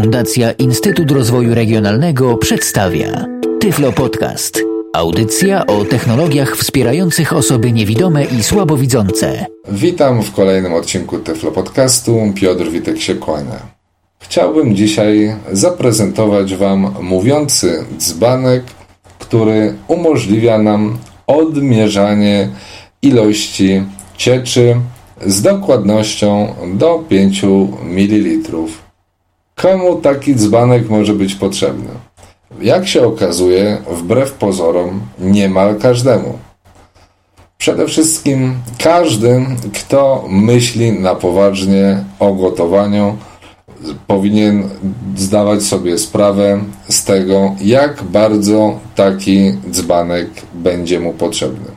Fundacja Instytut Rozwoju Regionalnego przedstawia Tyflo Podcast. Audycja o technologiach wspierających osoby niewidome i słabowidzące. Witam w kolejnym odcinku Tyflo Podcastu. Piotr Witek się kłania. Chciałbym dzisiaj zaprezentować Wam mówiący dzbanek, który umożliwia nam odmierzanie ilości cieczy z dokładnością do 5 ml. Komu taki dzbanek może być potrzebny? Jak się okazuje, wbrew pozorom, niemal każdemu. Przede wszystkim każdy, kto myśli na poważnie o gotowaniu, powinien zdawać sobie sprawę z tego, jak bardzo taki dzbanek będzie mu potrzebny.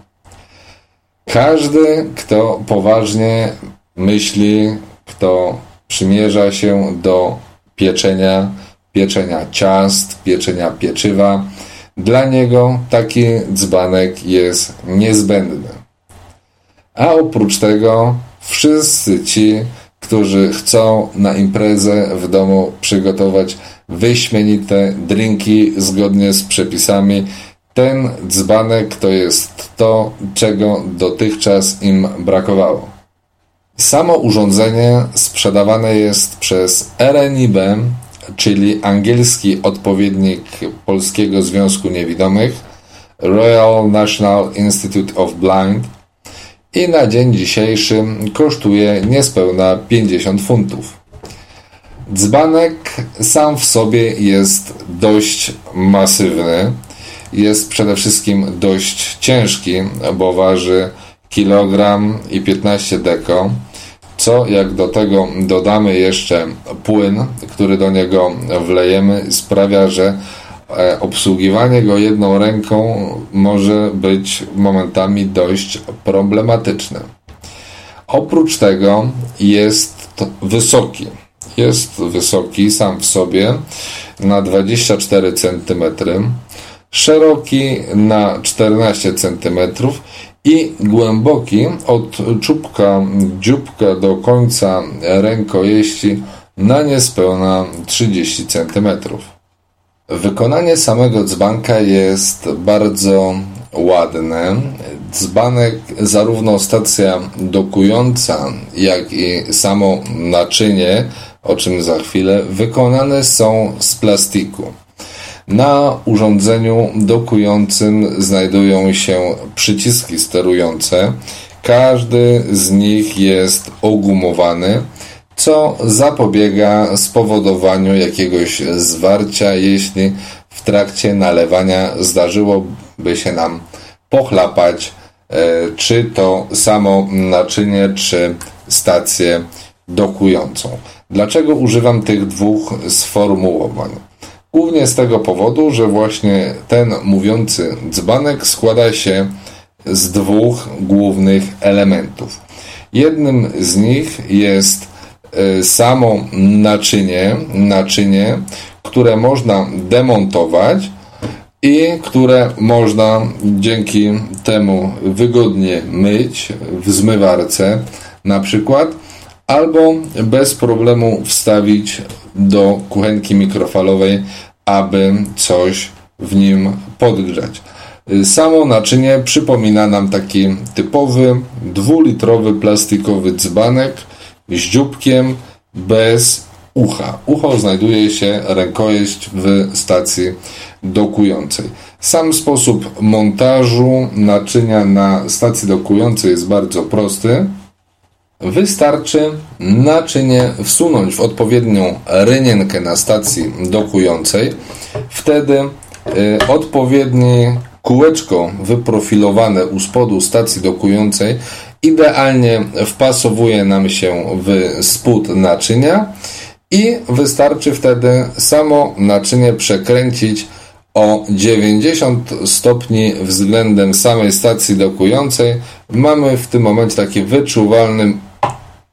Każdy, kto poważnie myśli, kto przymierza się do pieczenia, pieczenia ciast, pieczenia pieczywa. Dla niego taki dzbanek jest niezbędny. A oprócz tego wszyscy ci, którzy chcą na imprezę w domu przygotować wyśmienite drinki zgodnie z przepisami, ten dzbanek to jest to, czego dotychczas im brakowało. Samo urządzenie sprzedawane jest przez RNIB, czyli angielski odpowiednik Polskiego Związku Niewidomych, Royal National Institute of Blind i na dzień dzisiejszy kosztuje niespełna 50 funtów. Dzbanek sam w sobie jest dość masywny. Jest przede wszystkim dość ciężki, bo waży kilogram i 15 deko, co jak do tego dodamy jeszcze płyn, który do niego wlejemy, sprawia, że e, obsługiwanie go jedną ręką może być momentami dość problematyczne. Oprócz tego jest wysoki. Jest wysoki sam w sobie na 24 cm, szeroki na 14 cm i głęboki od czubka dzióbka do końca rękojeści na niespełna 30 cm. Wykonanie samego dzbanka jest bardzo ładne. Dzbanek, zarówno stacja dokująca, jak i samo naczynie, o czym za chwilę, wykonane są z plastiku. Na urządzeniu dokującym znajdują się przyciski sterujące. Każdy z nich jest ogumowany, co zapobiega spowodowaniu jakiegoś zwarcia, jeśli w trakcie nalewania zdarzyłoby się nam pochlapać e, czy to samo naczynie, czy stację dokującą. Dlaczego używam tych dwóch sformułowań? Głównie z tego powodu, że właśnie ten mówiący dzbanek składa się z dwóch głównych elementów. Jednym z nich jest e, samo naczynie, naczynie, które można demontować i które można dzięki temu wygodnie myć w zmywarce na przykład albo bez problemu wstawić do kuchenki mikrofalowej, aby coś w nim podgrzać. Samo naczynie przypomina nam taki typowy dwulitrowy plastikowy dzbanek z dzióbkiem bez ucha. Ucho znajduje się rękojeść w stacji dokującej. Sam sposób montażu naczynia na stacji dokującej jest bardzo prosty. Wystarczy naczynie wsunąć w odpowiednią rynienkę na stacji dokującej. Wtedy y, odpowiednie kółeczko wyprofilowane u spodu stacji dokującej idealnie wpasowuje nam się w spód naczynia i wystarczy wtedy samo naczynie przekręcić o 90 stopni względem samej stacji dokującej. Mamy w tym momencie taki wyczuwalny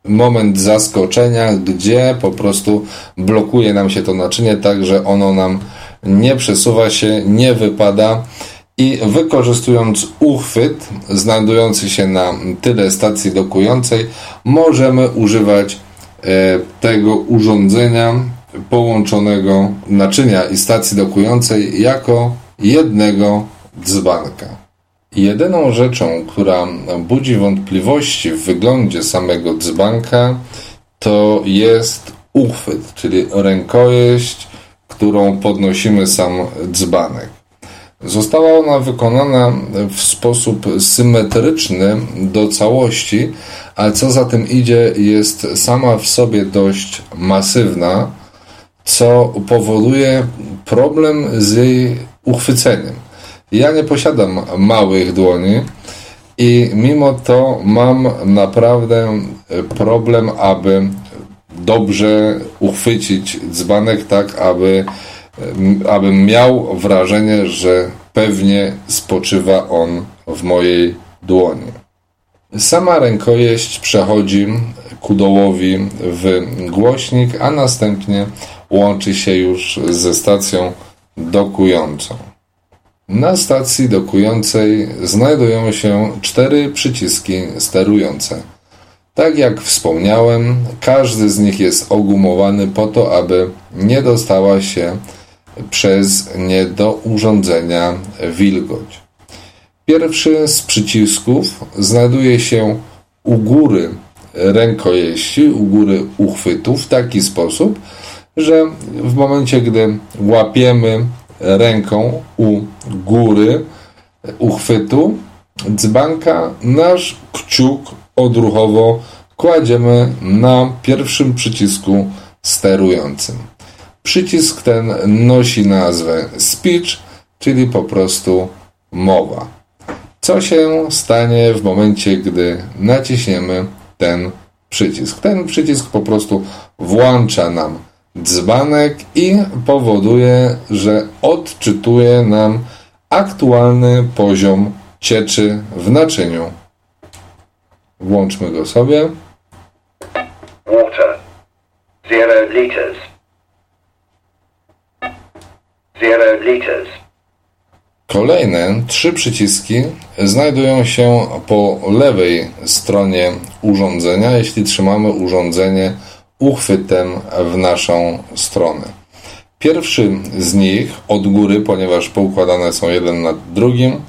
moment zaskoczenia, gdzie po prostu blokuje nam się to naczynie, tak że ono nam nie przesuwa się, nie wypada i wykorzystując uchwyt znajdujący się na tyle stacji dokującej, możemy używać e, tego urządzenia połączonego naczynia i stacji dokującej jako jednego dzbanka. Jedyną rzeczą, która budzi wątpliwości w wyglądzie samego dzbanka, to jest uchwyt, czyli rękojeść, którą podnosimy sam dzbanek. Została ona wykonana w sposób symetryczny do całości, ale co za tym idzie, jest sama w sobie dość masywna, co powoduje problem z jej uchwyceniem. Ja nie posiadam małych dłoni i mimo to mam naprawdę problem, aby dobrze uchwycić dzbanek tak, aby abym miał wrażenie, że pewnie spoczywa on w mojej dłoni. Sama rękojeść przechodzi ku dołowi w głośnik, a następnie łączy się już ze stacją dokującą. Na stacji dokującej znajdują się cztery przyciski sterujące. Tak jak wspomniałem, każdy z nich jest ogumowany po to, aby nie dostała się przez nie do urządzenia wilgoć. Pierwszy z przycisków znajduje się u góry rękojeści, u góry uchwytu w taki sposób, że w momencie, gdy łapiemy ręką u góry uchwytu dzbanka, nasz kciuk odruchowo kładziemy na pierwszym przycisku sterującym. Przycisk ten nosi nazwę speech, czyli po prostu mowa. Co się stanie w momencie, gdy naciśniemy ten przycisk? Ten przycisk po prostu włącza nam dzbanek i powoduje, że odczytuje nam aktualny poziom cieczy w naczyniu. Włączmy go sobie. Water. Liters. Liters. Kolejne trzy przyciski znajdują się po lewej stronie urządzenia, jeśli trzymamy urządzenie uchwytem w naszą stronę. Pierwszy z nich od góry, ponieważ poukładane są jeden nad drugim,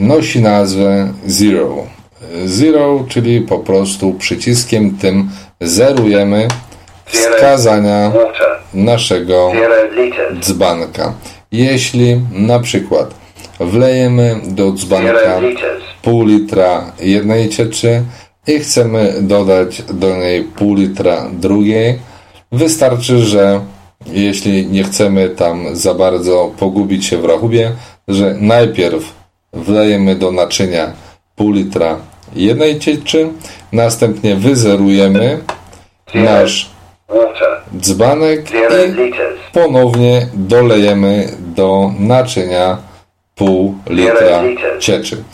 nosi nazwę Zero. Zero, czyli po prostu przyciskiem tym zerujemy wskazania naszego dzbanka. Jeśli na przykład wlejemy do dzbanka pół litra jednej cieczy i chcemy dodać do niej pół litra drugiej, wystarczy, że jeśli nie chcemy tam za bardzo pogubić się w rachubie, że najpierw wlejemy do naczynia pół litra jednej cieczy, następnie wyzerujemy nasz dzbanek i ponownie dolejemy do naczynia pół litra cieczy.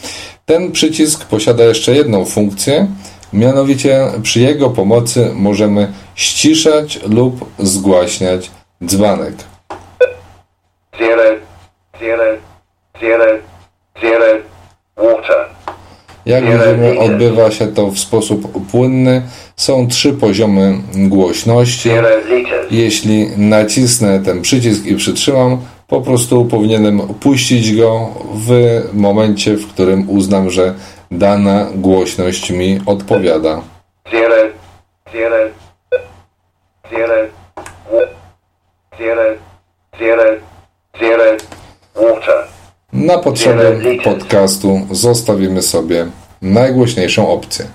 Ten przycisk posiada jeszcze jedną funkcję, mianowicie przy jego pomocy możemy ściszać lub zgłaśniać dzbanek. Zero, zero, zero, zero, water. Jak widzimy, odbywa się to w sposób płynny. Są trzy poziomy głośności. Jeśli nacisnę ten przycisk i przytrzymam, po prostu powinienem puścić go w momencie, w którym uznam, że dana głośność mi odpowiada. Zero, zero, zero, zero, zero, zero, water. Na potrzeby podcastu zostawimy sobie najgłośniejszą opcję.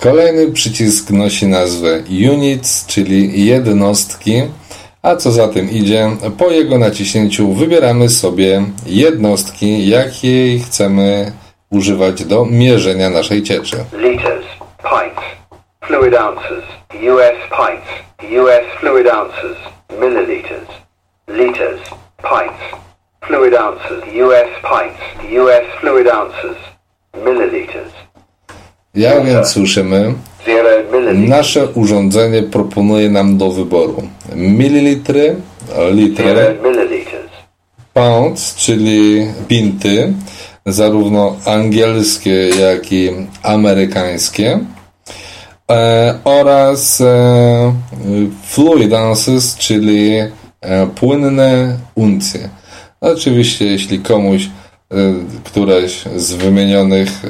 Kolejny przycisk nosi nazwę Units, czyli jednostki, a co za tym idzie, po jego naciśnięciu wybieramy sobie jednostki, jakiej chcemy używać do mierzenia naszej cieczy. Liters, pints, fluid ounces, US pints, US fluid ounces, milliliters, liters, pints, fluid ounces, US pints, US fluid ounces, milliliters, Jak więc słyszymy, nasze urządzenie proponuje nam do wyboru. Mililitry, litry, pounds, czyli pinty, zarówno angielskie, jak i amerykańskie, e, oraz e, fluidances, czyli e, płynne uncje. Oczywiście, jeśli komuś e, któreś z wymienionych e,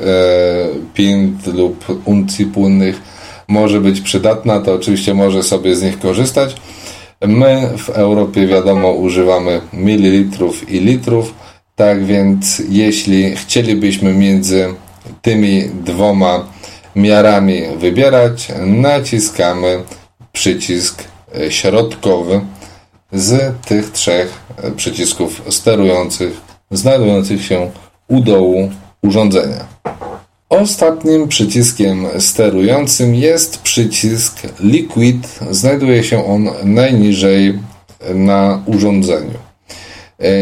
pint lub uncji płynnych może być przydatna, to oczywiście może sobie z nich korzystać. My w Europie, wiadomo, używamy mililitrów i litrów, tak więc jeśli chcielibyśmy między tymi dwoma miarami wybierać, naciskamy przycisk środkowy z tych trzech przycisków sterujących, znajdujących się u dołu urządzenia. Ostatnim przyciskiem sterującym jest przycisk Liquid. Znajduje się on najniżej na urządzeniu.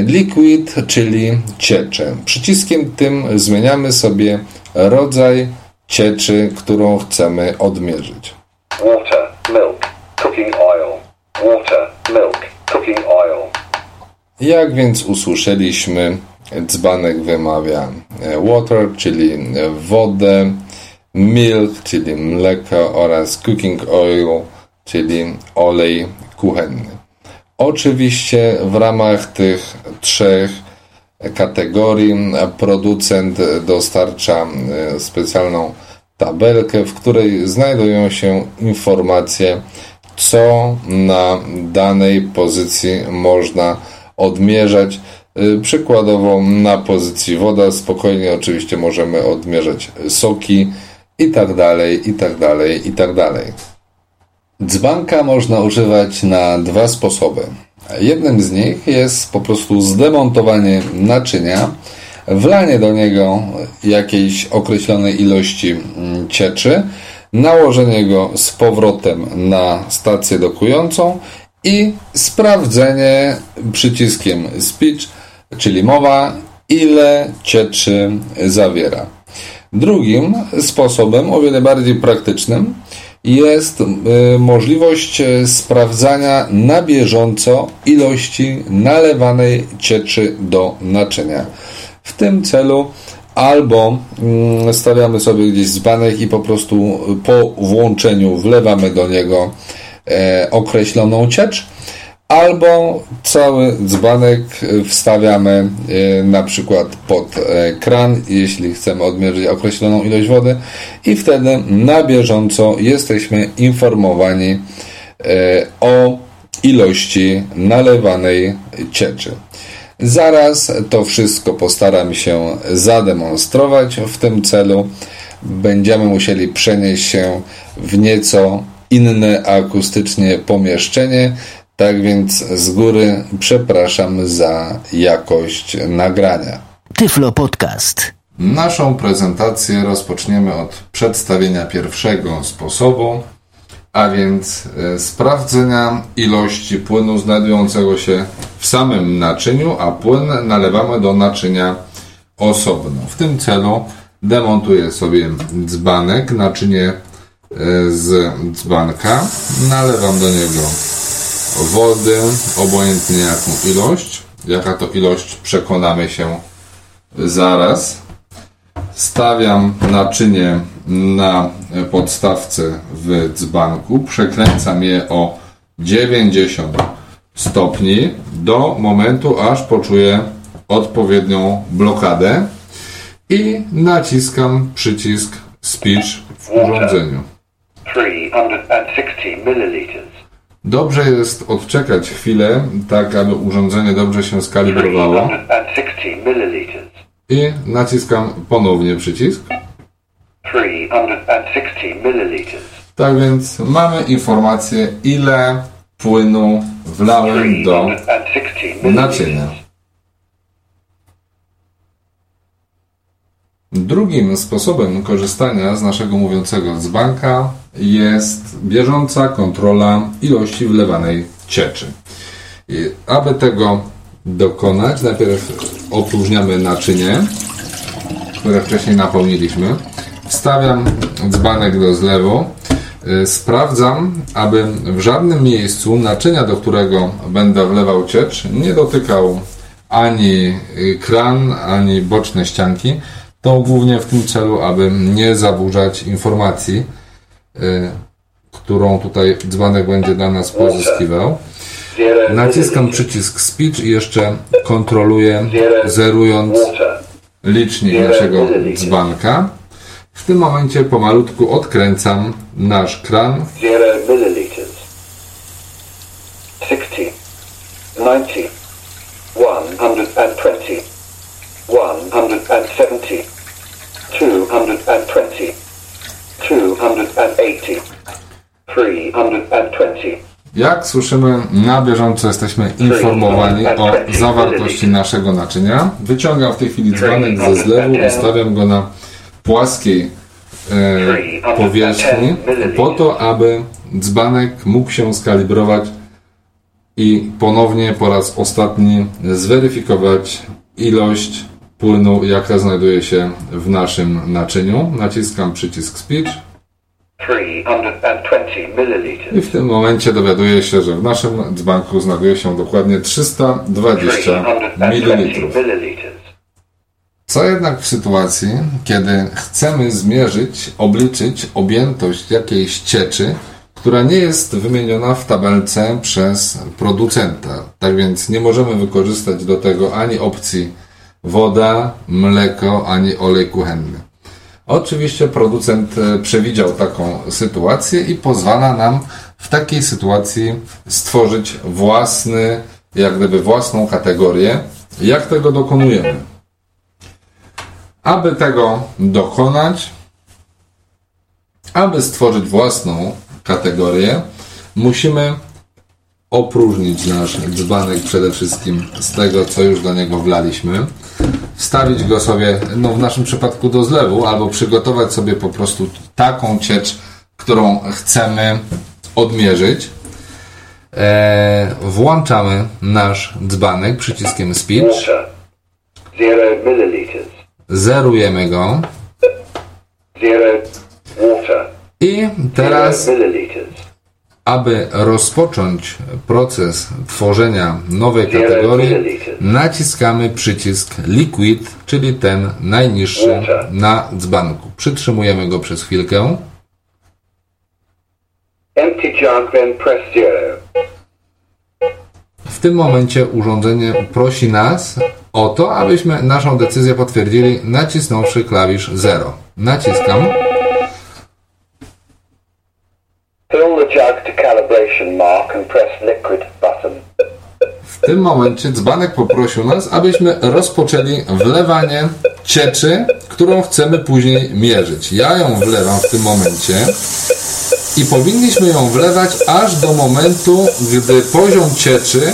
Liquid, czyli ciecze. Przyciskiem tym zmieniamy sobie rodzaj cieczy, którą chcemy odmierzyć. Water, milk, cooking oil. Water, milk. Jak więc usłyszeliśmy, dzbanek wymawia e, water, czyli wodę, milk, czyli mleko oraz cooking oil, czyli olej kuchenny. Oczywiście w ramach tych trzech kategorii producent dostarcza e, specjalną tabelkę, w której znajdują się informacje, co na danej pozycji można odmierzać. Y, przykładowo na pozycji woda spokojnie oczywiście możemy odmierzać soki i tak dalej, i tak dalej, i tak dalej. Dzbanka można używać na dwa sposoby. Jednym z nich jest po prostu zdemontowanie naczynia, wlanie do niego jakiejś określonej ilości mm, cieczy, nałożenie go z powrotem na stację dokującą i sprawdzenie przyciskiem speech, czyli mowa, ile cieczy zawiera. Drugim sposobem, o wiele bardziej praktycznym, jest y, możliwość sprawdzania na bieżąco ilości nalewanej cieczy do naczynia. W tym celu albo mm, stawiamy sobie gdzieś dzbanek i po prostu po włączeniu wlewamy do niego e, określoną ciecz, albo cały dzbanek wstawiamy e, na przykład pod e, kran, jeśli chcemy odmierzyć określoną ilość wody i wtedy na bieżąco jesteśmy informowani o ilości nalewanej cieczy. Zaraz to wszystko postaram się zademonstrować. W tym celu będziemy musieli przenieść się w nieco inne akustycznie pomieszczenie. Tak więc z góry przepraszam za jakość nagrania. Tyflo Podcast. Naszą prezentację rozpoczniemy od przedstawienia pierwszego sposobu, a więc e, sprawdzenia ilości płynu znajdującego się w samym naczyniu, a płyn nalewamy do naczynia osobno. W tym celu demontuję sobie dzbanek, naczynie e, z dzbanka, nalewam do niego wody, obojętnie jaką ilość. Jaka to ilość przekonamy się zaraz. Stawiam naczynie na podstawce w dzbanku, przekręcam je o 90 stopni do momentu, aż poczuję odpowiednią blokadę i naciskam przycisk Speech w urządzeniu. 360 milliliters. Dobrze jest odczekać chwilę, tak aby urządzenie dobrze się skalibrowało 360 milliliters. i naciskam ponownie przycisk. 360 milliliters. Tak więc mamy informację, ile płynu wlałem do 360 naczynia. Drugim sposobem korzystania z naszego mówiącego dzbanka jest bieżąca kontrola ilości wlewanej cieczy. I aby tego dokonać, najpierw opróżniamy naczynie, które wcześniej napełniliśmy. Wstawiam dzbanek do zlewu. Y, Sprawdzam, aby w żadnym miejscu naczynia, do którego będę wlewał ciecz, nie dotykał ani y, kran, ani boczne ścianki. To głównie w tym celu, aby nie zaburzać informacji y, którą tutaj dzbanek będzie dla nas pozyskiwał. Naciskam przycisk speech i jeszcze kontroluję, zerując licznik naszego dzbanka. W tym momencie pomalutku odkręcam nasz kran. Zero milliliters. Sixty. Ninety. One hundred and twenty. One hundred and seventy. Two hundred and twenty. Two hundred and eighty. Three hundred and twenty. Jak słyszymy, na bieżąco jesteśmy informowani o zawartości naszego naczynia. Wyciągam w tej chwili dzbanek ze zlewu i stawiam go na płaskiej e, powierzchni po to, aby dzbanek mógł się skalibrować i ponownie po raz ostatni zweryfikować ilość płynu, jaka znajduje się w naszym naczyniu. Naciskam przycisk speech. I w tym momencie dowiaduję się, że w naszym dzbanku znajduje się dokładnie 320 ml. Co jednak w sytuacji, kiedy chcemy zmierzyć, obliczyć objętość jakiejś cieczy, która nie jest wymieniona w tabelce przez producenta. Tak więc nie możemy wykorzystać do tego ani opcji woda, mleko, ani olej kuchenny. Oczywiście producent e, przewidział taką sytuację i pozwala nam w takiej sytuacji stworzyć własny, jak gdyby własną kategorię. Jak tego dokonujemy? Aby tego dokonać, aby stworzyć własną kategorię, musimy opróżnić nasz dzbanek przede wszystkim z tego, co już do niego wlaliśmy. Wstawić go sobie, no w naszym przypadku do zlewu, albo przygotować sobie po prostu taką ciecz, którą chcemy odmierzyć. Eee, włączamy nasz dzbanek przyciskiem speech. Zerujemy go i teraz. Aby rozpocząć proces tworzenia nowej kategorii, naciskamy przycisk Liquid, czyli ten najniższy na dzbanku. Przytrzymujemy go przez chwilkę. W tym momencie urządzenie prosi nas o to, abyśmy naszą decyzję potwierdzili nacisnąwszy klawisz 0. Naciskam. W tym momencie dzbanek poprosił nas, abyśmy rozpoczęli wlewanie cieczy, którą chcemy później mierzyć. Ja ją wlewam w tym momencie i powinniśmy ją wlewać aż do momentu, gdy poziom cieczy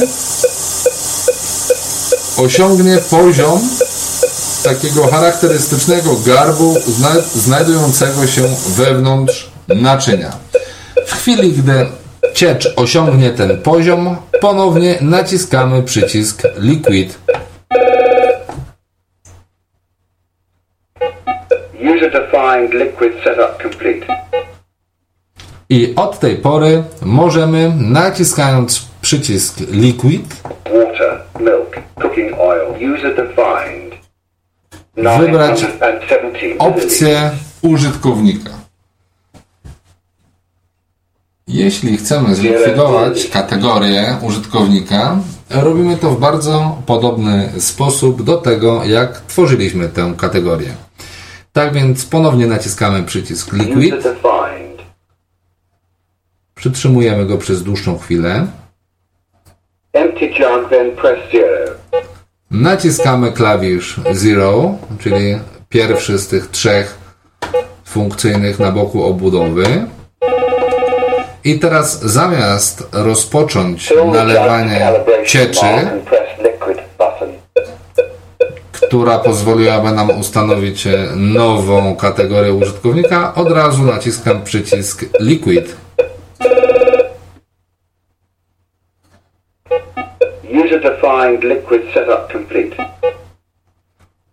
osiągnie poziom takiego charakterystycznego garbu zna- znajdującego się wewnątrz naczynia. W chwili, gdy ciecz osiągnie ten poziom, ponownie naciskamy przycisk Liquid. I od tej pory możemy, naciskając przycisk Liquid, Water, milk. Wybrać 970 opcję użytkownika. Jeśli chcemy zlikwidować kategorię użytkownika, robimy to w bardzo podobny sposób do tego, jak tworzyliśmy tę kategorię. Tak więc ponownie naciskamy przycisk Liquid, przytrzymujemy go przez dłuższą chwilę, Empty jug, then press zero. Naciskamy klawisz Zero, czyli pierwszy z tych trzech funkcyjnych na boku obudowy. I teraz zamiast rozpocząć nalewanie cieczy, która pozwoliłaby nam ustanowić nową kategorię użytkownika, od razu naciskam przycisk Liquid. User-defined liquid setup complete.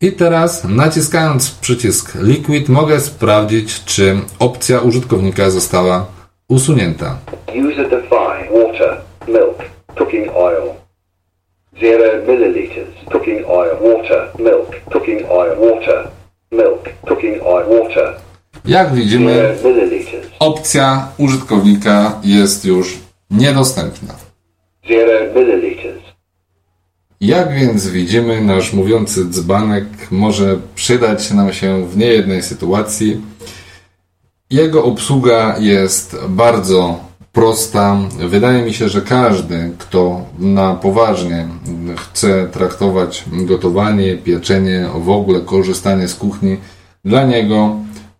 I teraz naciskając przycisk Liquid mogę sprawdzić, czy opcja użytkownika została usunięta. User-defined water, milk, cooking oil. Zero milliliters. Cooking oil, water, milk, cooking oil, water, milk, cooking oil, water. Jak widzimy, opcja użytkownika jest już niedostępna. Zero milliliters. Jak więc widzimy, nasz mówiący dzbanek może przydać nam się w niejednej sytuacji. Jego obsługa jest bardzo prosta. Wydaje mi się, że każdy, kto na poważnie chce traktować gotowanie, pieczenie, w ogóle korzystanie z kuchni, dla niego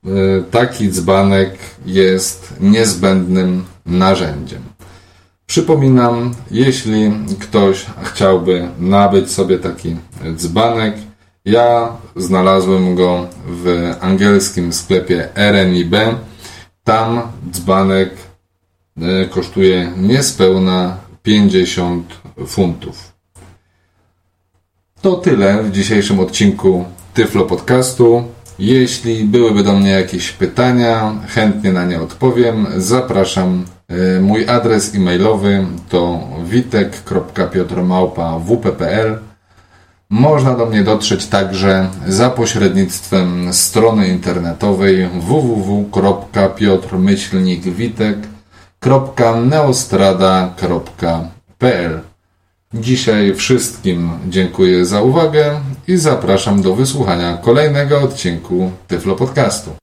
y, taki dzbanek jest niezbędnym narzędziem. Przypominam, jeśli ktoś chciałby nabyć sobie taki dzbanek, ja znalazłem go w angielskim sklepie RNIB. Tam dzbanek e, kosztuje niespełna 50 funtów. To tyle w dzisiejszym odcinku Tyflo Podcastu. Jeśli byłyby do mnie jakieś pytania, chętnie na nie odpowiem. Zapraszam. E, Mój adres e-mailowy to witek.piotrmałpa.wp.pl Można do mnie dotrzeć także za pośrednictwem strony internetowej www.piotrmyślnikwitek.neostrada.pl Dzisiaj wszystkim dziękuję za uwagę i zapraszam do wysłuchania kolejnego odcinku Tyflo Podcastu.